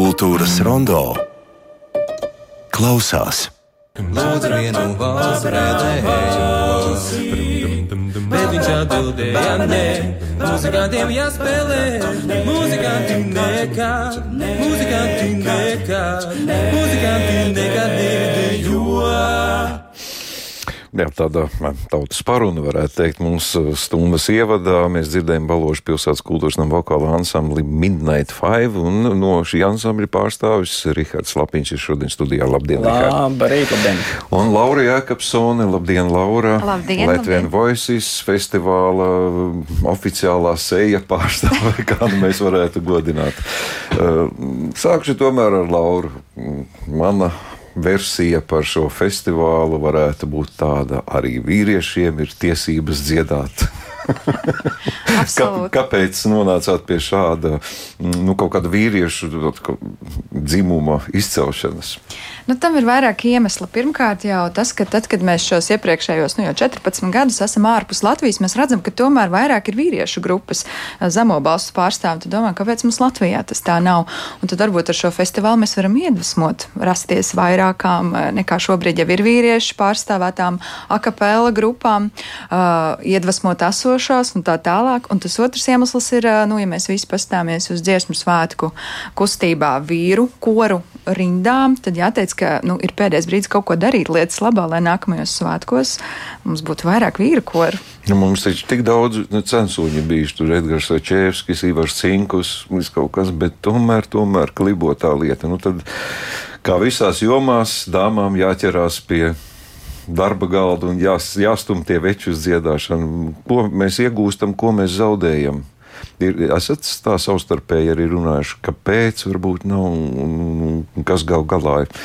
Kultūras rondo klausās. Lūdzu, vienu valsts Bet viņš atbildēja, nē, muzikantiem jāspēlē, muzikanti nekad, muzikanti nekad, muzikanti nekad nedejo. Jā, tāda tautas paruna, varētu teikt, mūsu stundas ievadā mēs dzirdējām Baložas pilsētas kultūras nama vokāla ansambli Midnight Five, un no šī ansambļa pārstāvis Rihards Lapiņš ir šodien studijā. Labdien, Labrīt, labdien! Un Laura Jākapsone, labdien, Laura! Labdien, Latvijas Voices festivāla oficiālā seja pārstāve, kādu mēs varētu godināt. Sākšu tomēr ar Lauru. Mana versija par šo festivālu varētu būt tāda, arī vīriešiem ir tiesības dziedāt. Kā, kāpēc nonācāt pie šāda nu, kaut kāda vīriešu dzimuma izcelšanas? Nu, tam ir vairāk iemeslu. Pirmkārt, jau tas, ka tad, kad mēs šos iepriekšējos nu, 14 gadus esam ārpus Latvijas, mēs redzam, ka tomēr vairāk ir vīriešu grupas zemo balstu pārstāvji. Tad domājam, kāpēc mums Latvijā tas tā nav? Un tad varbūt ar šo festivālu mēs varam iedvesmot, rasties vairākām nekā šobrīd jau ir vīriešu pārstāvētām akapela grupām, uh, iedvesmot esošās un tā tālāk. Un tas otrs iemesls ir, uh, nu, ja mēs visi pastāmies uz dziesmu svētku kustībā vīru koru rindām, tad jāteic, ka nu, ir pēdējais brīdis kaut ko darīt lietas labā, lai nākamajos svētkos mums būtu vairāk vīru koru. Nu, mums taču tik daudz nu, censoņu bijuši, tur Edgars Čēvskis, Ivars Cinkus, kaut kas, bet tomēr, tomēr klibo tā lieta. Nu, tad, kā visās jomās, dāmām jāķerās pie darba galda un jās, jāstum tie veči uz dziedāšanu. Ko mēs iegūstam, ko mēs zaudējam? Ir, esat tā savstarpēji arī runājuši, kāpēc varbūt nav un, un kas gal galā ir.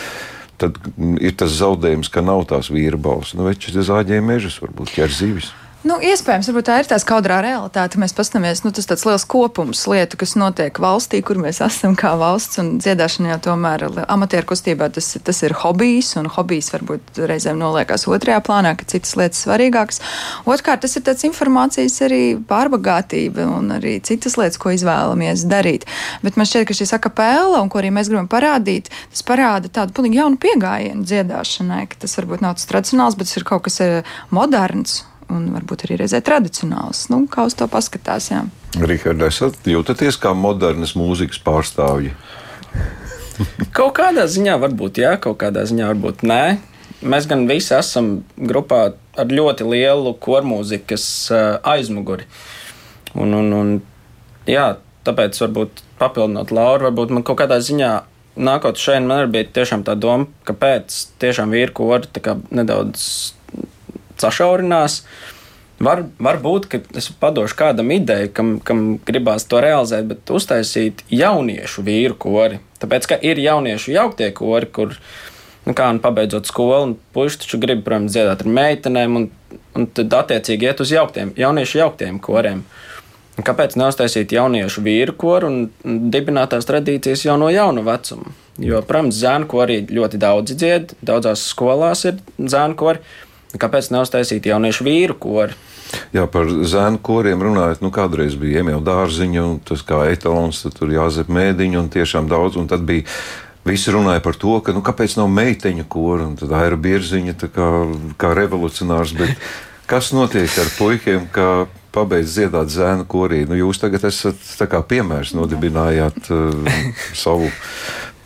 Tad ir tas zaudējums, ka nav tās vīra balss. Nu, veči zāģēja mežus, varbūt ķer zivis. Nu, iespējams, tā ir tā skaudrā realitāte. Mēs paskatāmies, nu, tas tāds liels kopums lietu, kas notiek valstī, kur mēs esam kā valsts, un dziedāšana jau tomēr amatieru kustībā tas, tas ir hobijs, un hobijs varbūt reizēm noliekās otrajā plānā, ka citas lietas svarīgākas. Otrkārt, tas ir tāds informācijas arī pārbagātība un arī citas lietas, ko izvēlamies darīt. Bet man šķiet, ka šī akapēla, un ko arī mēs gribam parādīt, tas parāda tādu pilnīgi jaunu pieejamību dziedāšanai, ka tas varbūt nav tas tradicionāls, bet tas ir kaut kas eh, moderns un varbūt arī reizē tradicionāls. Nu, kā uz to paskatās? Rihards, esat jūtaties kā modernas mūzikas pārstāvji? kaut kādā ziņā varbūt jā, kaut kādā ziņā varbūt nē. Mēs gan visi esam grupā ar ļoti lielu kormūzikas uh, aizmuguri. Un, un, un, jā, tāpēc varbūt papildinot Lauru, varbūt man kaut kādā ziņā nākot šeit, man arī bija tiešām tā doma, kāpēc tiešām vīri kori nedaudz sašaurinās. Var, varbūt, ka es padošu kādam ideju, kam, kam gribās to realizēt, bet uztaisīt jauniešu vīru kori. Tāpēc, ka ir jauniešu jauktie kori, kur, nu kā, un pabeidzot skolu, un puiši taču grib, protams, dziedāt ar meitenēm, un, un tad attiecīgi iet uz jauktiem, jauniešu jauktiem koriem. Un kāpēc neuztaisīt jauniešu vīru koru un dibināt tās tradīcijas jau no jauna vecuma? Jo, protams, zēnu kori ļoti daudzi dzied, daudzās skolās ir zēnu kori. Kāpēc neuztaisīt jauniešu vīru kori? Jā, par zēnu koriem runājot, nu kādreiz bija Emīļa dārziņa, un tas kā etalons, tur jāzep mēdiņu, un tiešām daudz, un tad bija Visi runāja par to, ka nu, kāpēc nav meiteņu kora, un tad ir bierziņa kā, kā revolucionārs. Bet kas notiek ar puikiem, kā pabeidz dziedāt zēnu korī? Nu, jūs tagad esat piemērs, nodibinājāt uh, savu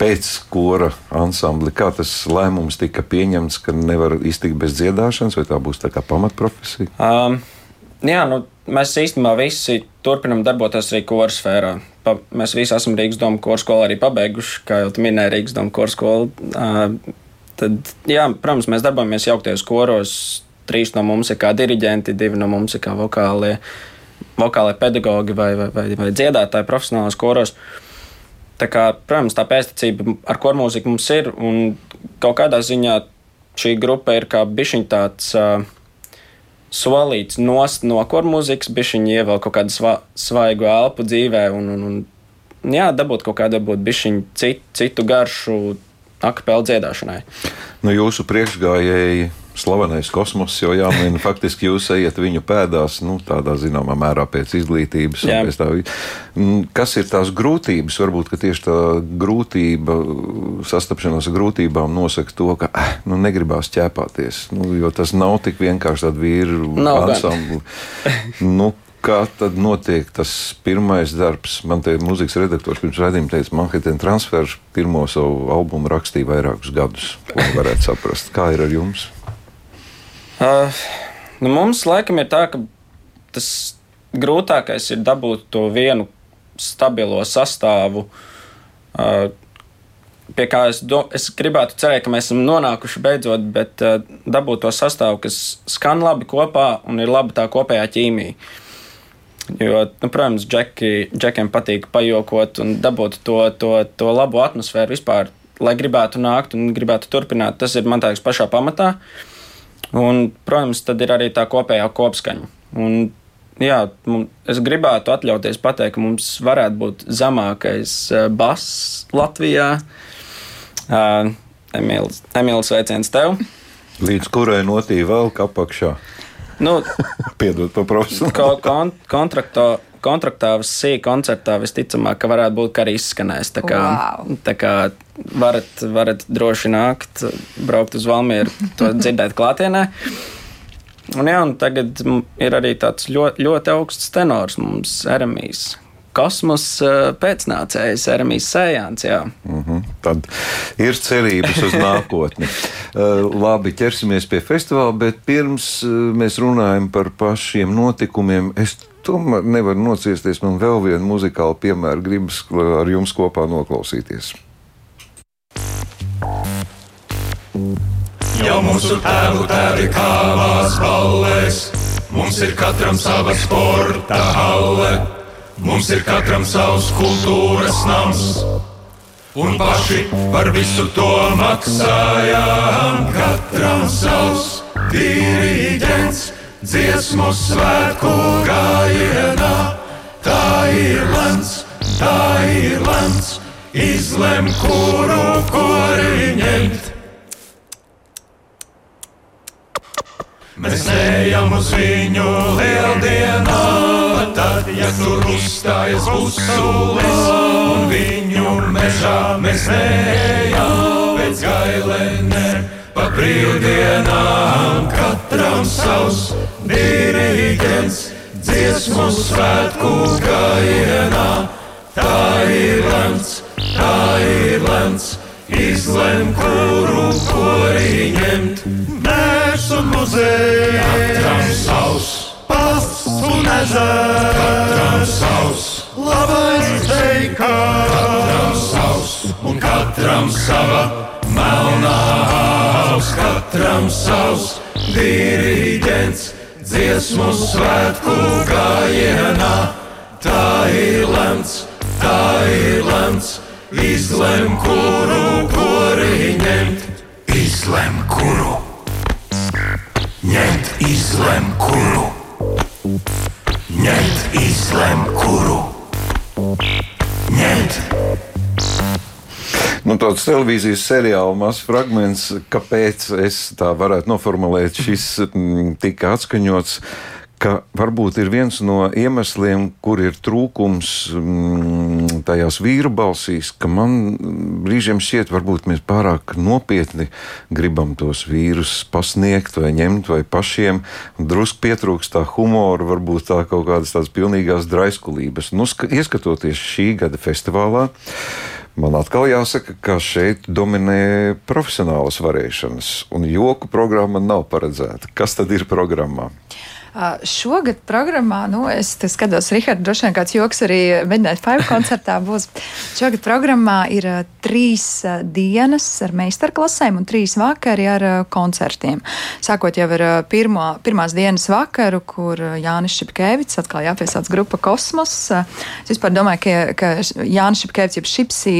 pēckora ansambli. Kā tas lēmums tika pieņemts, ka nevar iztikt bez dziedāšanas, vai tā būs tā kā pamatprofesija? Um, jā, nu, mēs īstenībā visi turpinām darboties arī koru sfērā. Pa, mēs visi esam Rīgas domu koru skolu arī pabeiguši, kā jau tu minēji, Rīgas domu koru skolu. Uh, tad, jā, protams, mēs darbojamies jauktajos koros. Trīs no mums ir kā diriģenti, divi no mums ir kā vokālie, vokālie pedagogi vai, vai, vai, vai dziedātāji profesionālās koros. Uh, Tā kā, protams, tā pēstniecība ar kormūziku mums ir, un kaut kādā ziņā šī grupa ir kā bišķiņ tāds uh, solīts nost no kormūzikas, bišķiņ ievēl kaut kādu sva, svaigu elpu dzīvē, un, un, un jā, dabūt kaut kādu, dabūt bišķiņ citu, citu garšu akapelu dziedāšanai. Nu, jūsu priekšgājēji slavenais kosmos, jo jāmin, faktiski jūs ejat viņu pēdās, nu, tādā zināmā mērā pēc izglītības. Pēc tā, Mm, kas ir tās grūtības? Varbūt tieši tā grūtība, sastapšanās ar grūtībām nosaka to, ka eh, nu, negribās ķēpāties. Nu, jo tas nav tik vienkārši tādu vīru Nav gan. ansambli. nu, Kā tad notiek tas pirmais darbs? Man te mūzikas redaktors pirms raidījuma teica, Manhattan Transfers pirmo savu albumu rakstīja vairākus gadus. Ko varētu saprast? Kā ir ar jums? Uh, nu mums laikam ir tā, ka tas grūtākais ir dabūt to vienu stabilo sastāvu. Uh, Pie kā es, do, es gribētu cerēt, ka mēs esam nonākuši beidzot, bet uh, dabūt to sastāvu, kas skan labi kopā un ir laba tā kopējā ķīmija. Jo, nu, protams, džeki, džekiem patīk pajokot un dabūt to, to, to labu atmosfēru vispār, lai gribētu nākt un gribētu turpināt. Tas ir man liekas pašā pamatā. Un, protams, tad ir arī tā kopējā kopskaņa. Un, jā, es gribētu atļauties pateikt, ka mums varētu būt zemākais uh, bass Latvijā. Uh, Emīls, Emīls veiciens tev! Līdz kurai notīja vēl apakšā? Nu, Piedod par profesionālu. ko kon kontraktā, kontraktā C koncertā visticamāk, ka varētu būt, ka arī izskanēs. Tā kā, Wow. tā kā varat, varat droši nākt, braukt uz Valmieru, to dzirdēt klātienē. Un, jā, un tagad ir arī tāds ļoti, ļoti augsts tenors mums, Eremijs. Kosmos pēcnācējs, Eremijs Sējāns. Jā. Mhm. Tad ir cerības uz nākotni. Labi, ķersimies pie festivāla, bet pirms mēs runājam par pašiem notikumiem, es tomēr nevaru nociesties. Man vēl viena muzikāla piemēra gribas ar jums kopā noklausīties. Jau mūsu tēvu tēvi kāvās ballēs, mums ir katram sava sporta halle, mums ir katram savs kultūras nams. Un paši par visu to maksājām, katram savs diriģents, dziesmu svētku gājienā. Tā ir lemts, tā ir lemts, izlem, kuru kori ņemt. Mēs ejam uz viņu lieldienā, tad, ja tur uzstājas uzsūlis, un viņu mežā mēs ejam pēc gailēnēm, pa brīvdienām, katram savs diriģents, dziesmu svētku gājienā. Tā ir lemts, tā ir lemts, izlem, kuru kori ņemt. Mērs un muzejs, katram savs, pasts un ezers, katram savs, labais veikals, katram savs, un katram sava melnā katram savs diriģents, dziesmu svētku gājienā. Tā ir lemts, tā ir lemts, izlem, kuru kori ņemt, izlem, kuru ņemt, izlem, kuru ņemt, izlem, kuru ņemt. Nu, tāds televīzijas seriāla mazs fragments, kāpēc es tā varētu noformulēt, šis mm, tika atskaņots. Ka varbūt ir viens no iemesliem, kur ir trūkums mm, tajās vīru balsīs, ka man brīžiem šķiet, varbūt mēs pārāk nopietni gribam tos vīrus pasniegt vai ņemt vai pašiem. Drusku pietrūkst tā humora, varbūt tā kaut kādas tādas pilnīgās draiskulības. Nu, ska- ieskatoties šī gada festivālā, Man atkal jāsaka, ka šeit dominē profesionālas varēšanas, un joku programma nav paredzēta. Kas tad ir programmā? Šogad programmā, nu, es skatos, Rihards, droši vien kāds joks arī Midnight Five koncertā būs. Šogad programmā ir trīs dienas ar meistarklasēm un trīs vakari ar koncertiem. Sākot jau ar pirmo, pirmās dienas vakaru, kur Jānis Šipkēvits, atkal jāpiesauc grupa Kosmos. Es vispār domāju, ka, ka Jānis Šipkēvits, jeb Šipsī,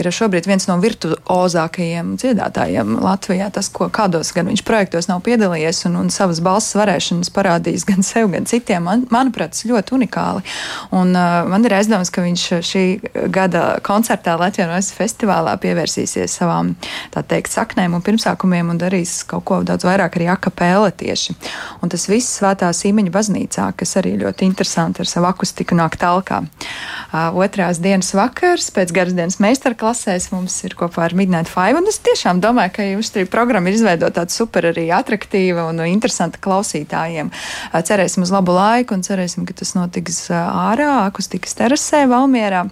ir šobrīd viens no virtuozākajiem dziedātājiem Latvijā. Tas, ko kādos gan viņš projektos nav piedalījies un, un savas balss varēšanas parādījis parādījis gan sev, gan citiem. Man, manuprāt, tas ļoti unikāli. Un, uh, man ir aizdoms, ka viņš šī gada koncertā Latvijas festivālā pievērsīsies savām teikt, saknēm un pirmsākumiem un darīs kaut ko daudz vairāk arī akapēle tieši. Un tas viss svētā Sīmeņa baznīcā, kas arī ļoti interesanti ar savu akustiku nāk talkā. Uh, otrās dienas vakars pēc garas dienas meistarklasēs mums ir kopā ar Midnight Five. Un es tiešām domāju, ka jums šī programma ir izveidota tāda super arī attraktīva un interesanta klausītājiem. Cerēsim uz labu laiku un cerēsim, ka tas notiks ārā, akustikas terasē Valmierā.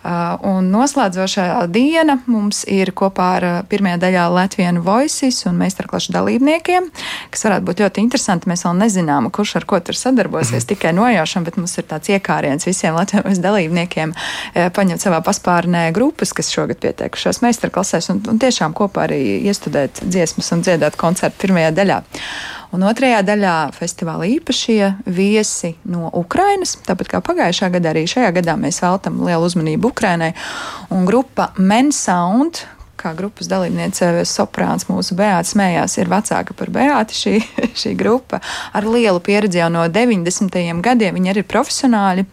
Un noslēdzošā diena mums ir kopā ar pirmajā daļā Latvijas Voices un meistarklašu dalībniekiem, kas varētu būt ļoti interesanti. Mēs vēl nezinām, kurš ar ko tur sadarbosies, tikai nojaušam, bet mums ir tāds iekāriens visiem Latvijas dalībniekiem paņemt savā paspārnē grupas, kas šogad pieteikušās meistarklasēs un, un tiešām kopā arī iestudēt dziesmas un dziedāt koncertu pirmajā daļā. Un otrajā daļā festivāla īpašie viesi no Ukrainas. Tāpat kā pagājušā gadā, arī šajā gadā mēs veltam lielu uzmanību Ukrainai. Un grupa Men Sound, kā grupas dalībniece soprāns mūsu Beāta smējās, ir vecāka par Beāti šī, šī grupa ar lielu pieredzi jau no 90. gadiem. Viņi arī ir profesionāļi.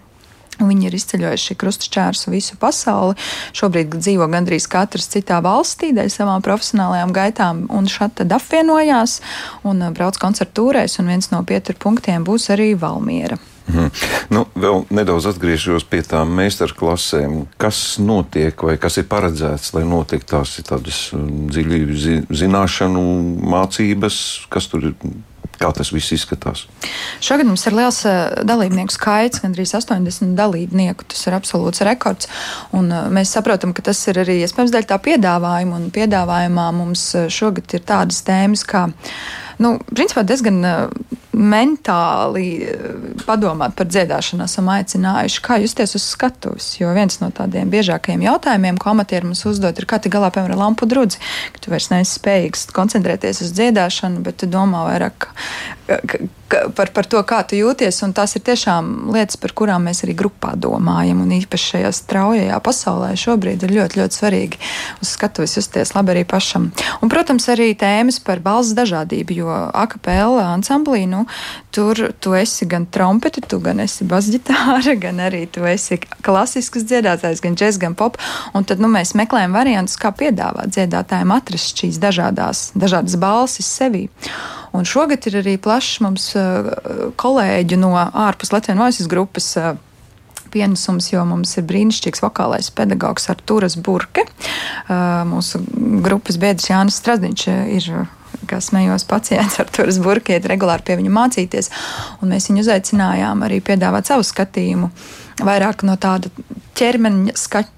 Viņi ir izceļojuši krustašķērsu visu pasauli. Šobrīd dzīvo gandrīz katrs citā valstī, dēļ savām profesionālajām gaitām, un šādi tad apvienojās un uh, brauc koncertu tūrēs, un viens no pieturpunktiem būs arī Valmiera. Mhm. Nu, vēl nedaudz atgriežos pie tām meistarklasēm. Kas notiek vai kas ir paredzēts, lai notiktu tās tādas um, dziļi zināšanu mācības, kas tur ir Kā tas viss izskatās? Šogad mums ir liels uh, dalībnieku skaits, gandrīz 80 dalībnieku. Tas ir absolūts rekords. Uh, mēs saprotam, ka tas ir arī iespējams dēļ tā piedāvājuma. Un piedāvājumā mums uh, šogad ir tādas tēmas, kā nu, principā diezgan mentāli padomāt par dziedāšanu, esam aicinājuši, kā justies uz skatuves. Jo viens no tādiem biežākajiem jautājumiem, ko amatieri mums uzdod, ir, kā tik galā, piemēram, lampu drudzi, ka tu vairs neesi spējīgs koncentrēties uz dziedāšanu, bet tu domā vairāk par, par to, kā tu jūties. Tas ir tiešām lietas, par kurām mēs arī grupā domājam. Un īpaši šajā straujajā pasaulē šobrīd ir ļoti, ļoti svarīgi uz skatuves justies labi arī pašam. Un, protams, arī tēmas par balss dažādību, jo akapela ansamblī nu, tur tu esi gan trompeti, tu gan esi basģitāra, gan arī tu esi klasisks dziedātājs, gan džeks, gan pop. Un tad nu, mēs meklējam variantus, kā piedāvāt dziedātājiem atrast šīs dažādās, dažādas balsis sevī. Un šogad ir arī plašs mums uh, kolēģi no ārpus Latvijas Voices grupas uh, pienesums, jo mums ir brīnišķīgs vokālais pedagogs Arturas Burke. Uh, mūsu grupas biedrs Jānis Stradiņš ir kā smējos, pacients ar turas burkiet regulāri pie viņa mācīties. Un mēs viņu uzaicinājām arī piedāvāt savu skatījumu vairāk no tāda ķermeņa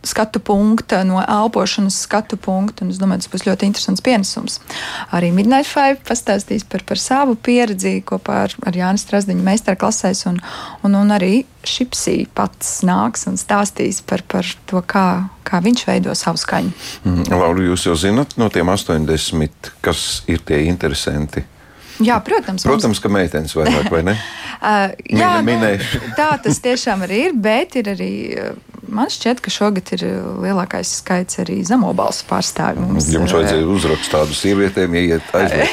skatu punkta, no elpošanas skatu punkta. Es domāju, tas būs ļoti interesants pienesums. Arī Midnight Five pastāstīs par, par savu pieredzi kopā ar, ar Jānis Strasdiņu meistarklasēs, un, un, un arī Šipsī pats nāks un stāstīs par, par to, kā, kā viņš veido savu skaņu. Mm, Laura, jūs jau zinat no tiem 80, kas ir tie interesanti? Jā, protams. Protams, mums... ka meitenes vairāk, vai ne? uh, jā, Mine, nu, tā tas tiešām arī ir, bet ir arī. Man šķiet, ka šogad ir lielākais skaits arī zemo balsu pārstāvju. Mums, Jums vajadzēja uzrakstīt tādu sievietēm, ieiet aizvien.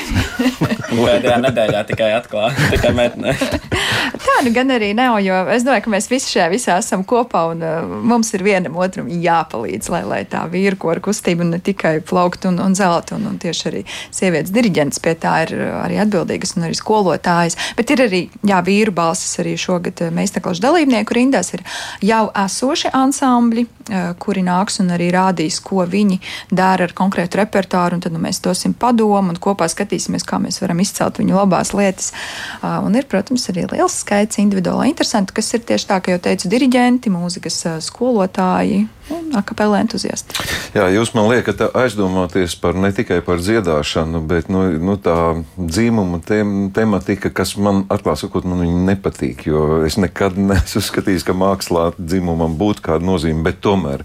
Pēdējā nedēļā tikai atklāja, tikai meitene. Tā nu gan arī nav, jo es domāju, ka mēs visi šajā visā esam kopā un uh, mums ir vienam otram jāpalīdz, lai, lai tā vīru kora kustība ne tikai plaukt un, un zelt, un, un tieši arī sievietes diriģents pie tā ir arī atbildīgas un arī skolotājas. Bet ir arī, jā, vīru balsis arī šogad meistarklašu dalībnieku rindās ir jau esoši ansambļi, uh, kuri nāks un arī rādīs, ko viņi dara ar konkrētu repertuāru, tad nu, mēs dosim padomu un kopā skatīsimies, kā mēs varam izcelt viņu labās lietas. Uh, un ir, protams, arī liels skaits individuāli interesanti, kas ir tieši tā, ka jau teicu, diriģenti, mūzikas skolotāji un akapela entuziasti. Jā, jūs man liekat aizdomāties par ne tikai par dziedāšanu, bet nu, nu, tā dzīmuma tem, tematika, kas man atklāt sakot, man nepatīk, jo es nekad neesmu uzskatījis, ka mākslā dzimumam būtu kāda nozīme, bet tomēr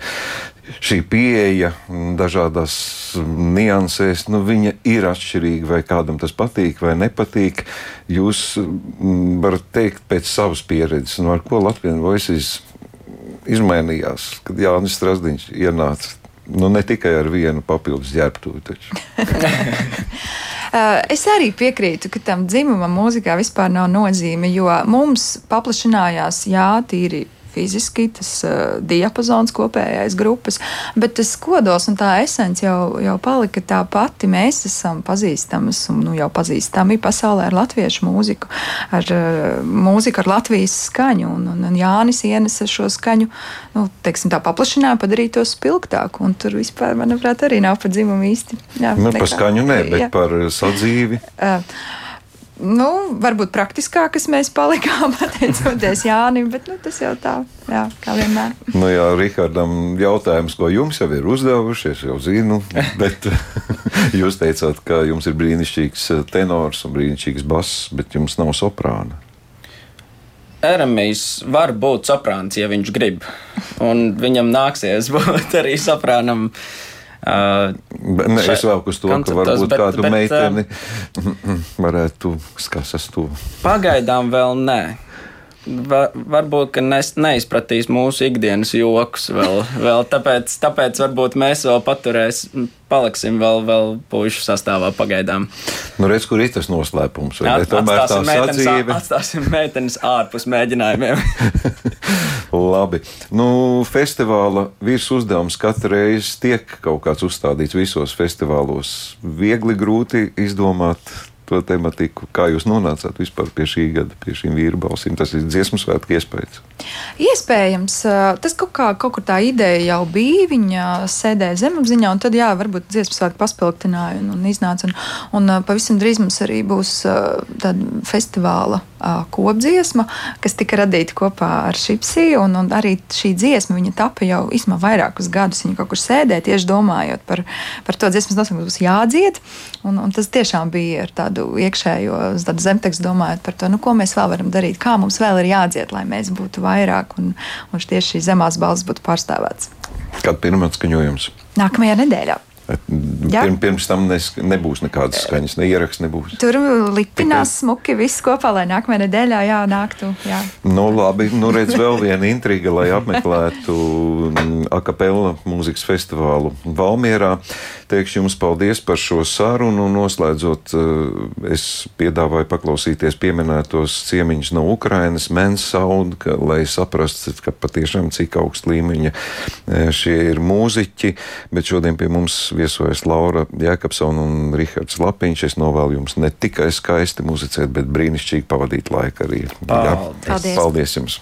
šī pieeja dažādās niansēs, nu, viņa ir atšķirīga, vai kādam tas patīk vai nepatīk. Jūs mm, varat teikt pēc savas pieredzes, nu, ar ko Latvijas voices izmainījās, kad Jānis Strasdiņš ienāca. Nu, ne tikai ar vienu papildus ģērbtuvi. Uh, es arī piekrītu, ka tam dzimumam mūzikā vispār nav nozīme, jo mums paplašinājās, jā, tīri fiziski, tas uh, diapazons kopējais grupas, bet tas kodols un tā esence jau, jau palika tā pati. Mēs esam pazīstamas un nu, jau pazīstami pasaulē ar latviešu mūziku, ar uh, mūziku ar Latvijas skaņu, un, un, un Jānis ienesa šo skaņu, nu, teiksim tā paplašināja, padarīja to spilgtāku, un tur vispār, manuprāt, arī nav pa dzimumu īsti. Jā, Nu, par skaņu nē, bet Jā. par sadzīvi. Uh, Nu, varbūt praktiskākas mēs palikām, pateicoties Jānim, bet nu, tas jau tā, jā, kā vienmēr. Nu, jā, Rihardam, jautājums, ko jums jau ir uzdevuši, es jau zinu, bet jūs teicāt, ka jums ir brīnišķīgs tenors un brīnišķīgs bass, bet jums nav soprāna. Eremijs var būt soprāns, ja viņš grib. Un viņam nāksies būt arī soprānam. Uh, Bet, ne, Šai es vēl uz to, ka varbūt bet- kādu bet, meiteni varētu skasas to. pagaidām vēl nē. Va, varbūt, ka nes, neizpratīs mūsu ikdienas joks vēl. vēl tāpēc, tāpēc varbūt mēs vēl paturēsim, paliksim vēl, vēl pušu sastāvā pagaidām. Nu, redz, kur ir tas noslēpums. vai ne? Tomēr tā sadzīve. atstāsim meitenes ārpus mēģinājumiem. Labi. Nu, festivāla virs uzdevums katru reizi tiek kaut kāds uzstādīts visos festivālos. Viegli, grūti izdomāt to tematiku. Kā jūs nonācāt vispār pie šī gada, pie šīm vīru balsīm? Tas ir dziesmu svētku iespējas. Iespējams, tas kaut, kā, kaut kur tā ideja jau bija. Viņa sēdēja zemapziņā, un tad, jā, varbūt dziesmu svētku paspildināja un, un iznāca. Un, un pavisam drīz mums arī būs tāda festivāla kopdziesma, kas tika radīta kopā ar Šipsiju. Un, un arī šī dziesma, viņa tapa jau īstenībā vairākus gadus. Viņa kaut kur sēdēja tieši domājot par, par to dziesmas nosaukumu, kas būs jādzied. Un, un tas tiešām bija ar tādu iekšējo tādu zemtekstu domājot par to, nu, ko mēs vēl varam darīt, kā mums vēl ir jādzied, lai mēs būtu vairāk un, un tieši šīs zemās balss būtu pārstāvēts. Kad pirmā skaņojums? Nākamajā nedēļā. Pirm, pirms tam nes, nebūs nekādas skaņas, ne ieraksts nebūs. Tur lipinās smuki viss kopā, lai nākamajā nedēļā jā, nāktu. Jā. Nu, labi, nu redz vēl viena intriga, lai apmeklētu mm, akapela mūzikas festivālu Valmierā. Teikšu jums paldies par šo sarunu. Noslēdzot, eh, es piedāvāju paklausīties pieminētos ciemiņus no Ukrainas, Men's Sound, ka, lai saprastu, ka patiešām cik augsta līmeņa eh, šie ir mūziķi. Bet šodien pie mums viesojas Laura Jēkabsona un Rihards Lapiņš. Es novēlu jums ne tikai skaisti muzicēt, bet brīnišķīgi pavadīt laiku arī. Jā. Paldies. Paldies. Paldies jums!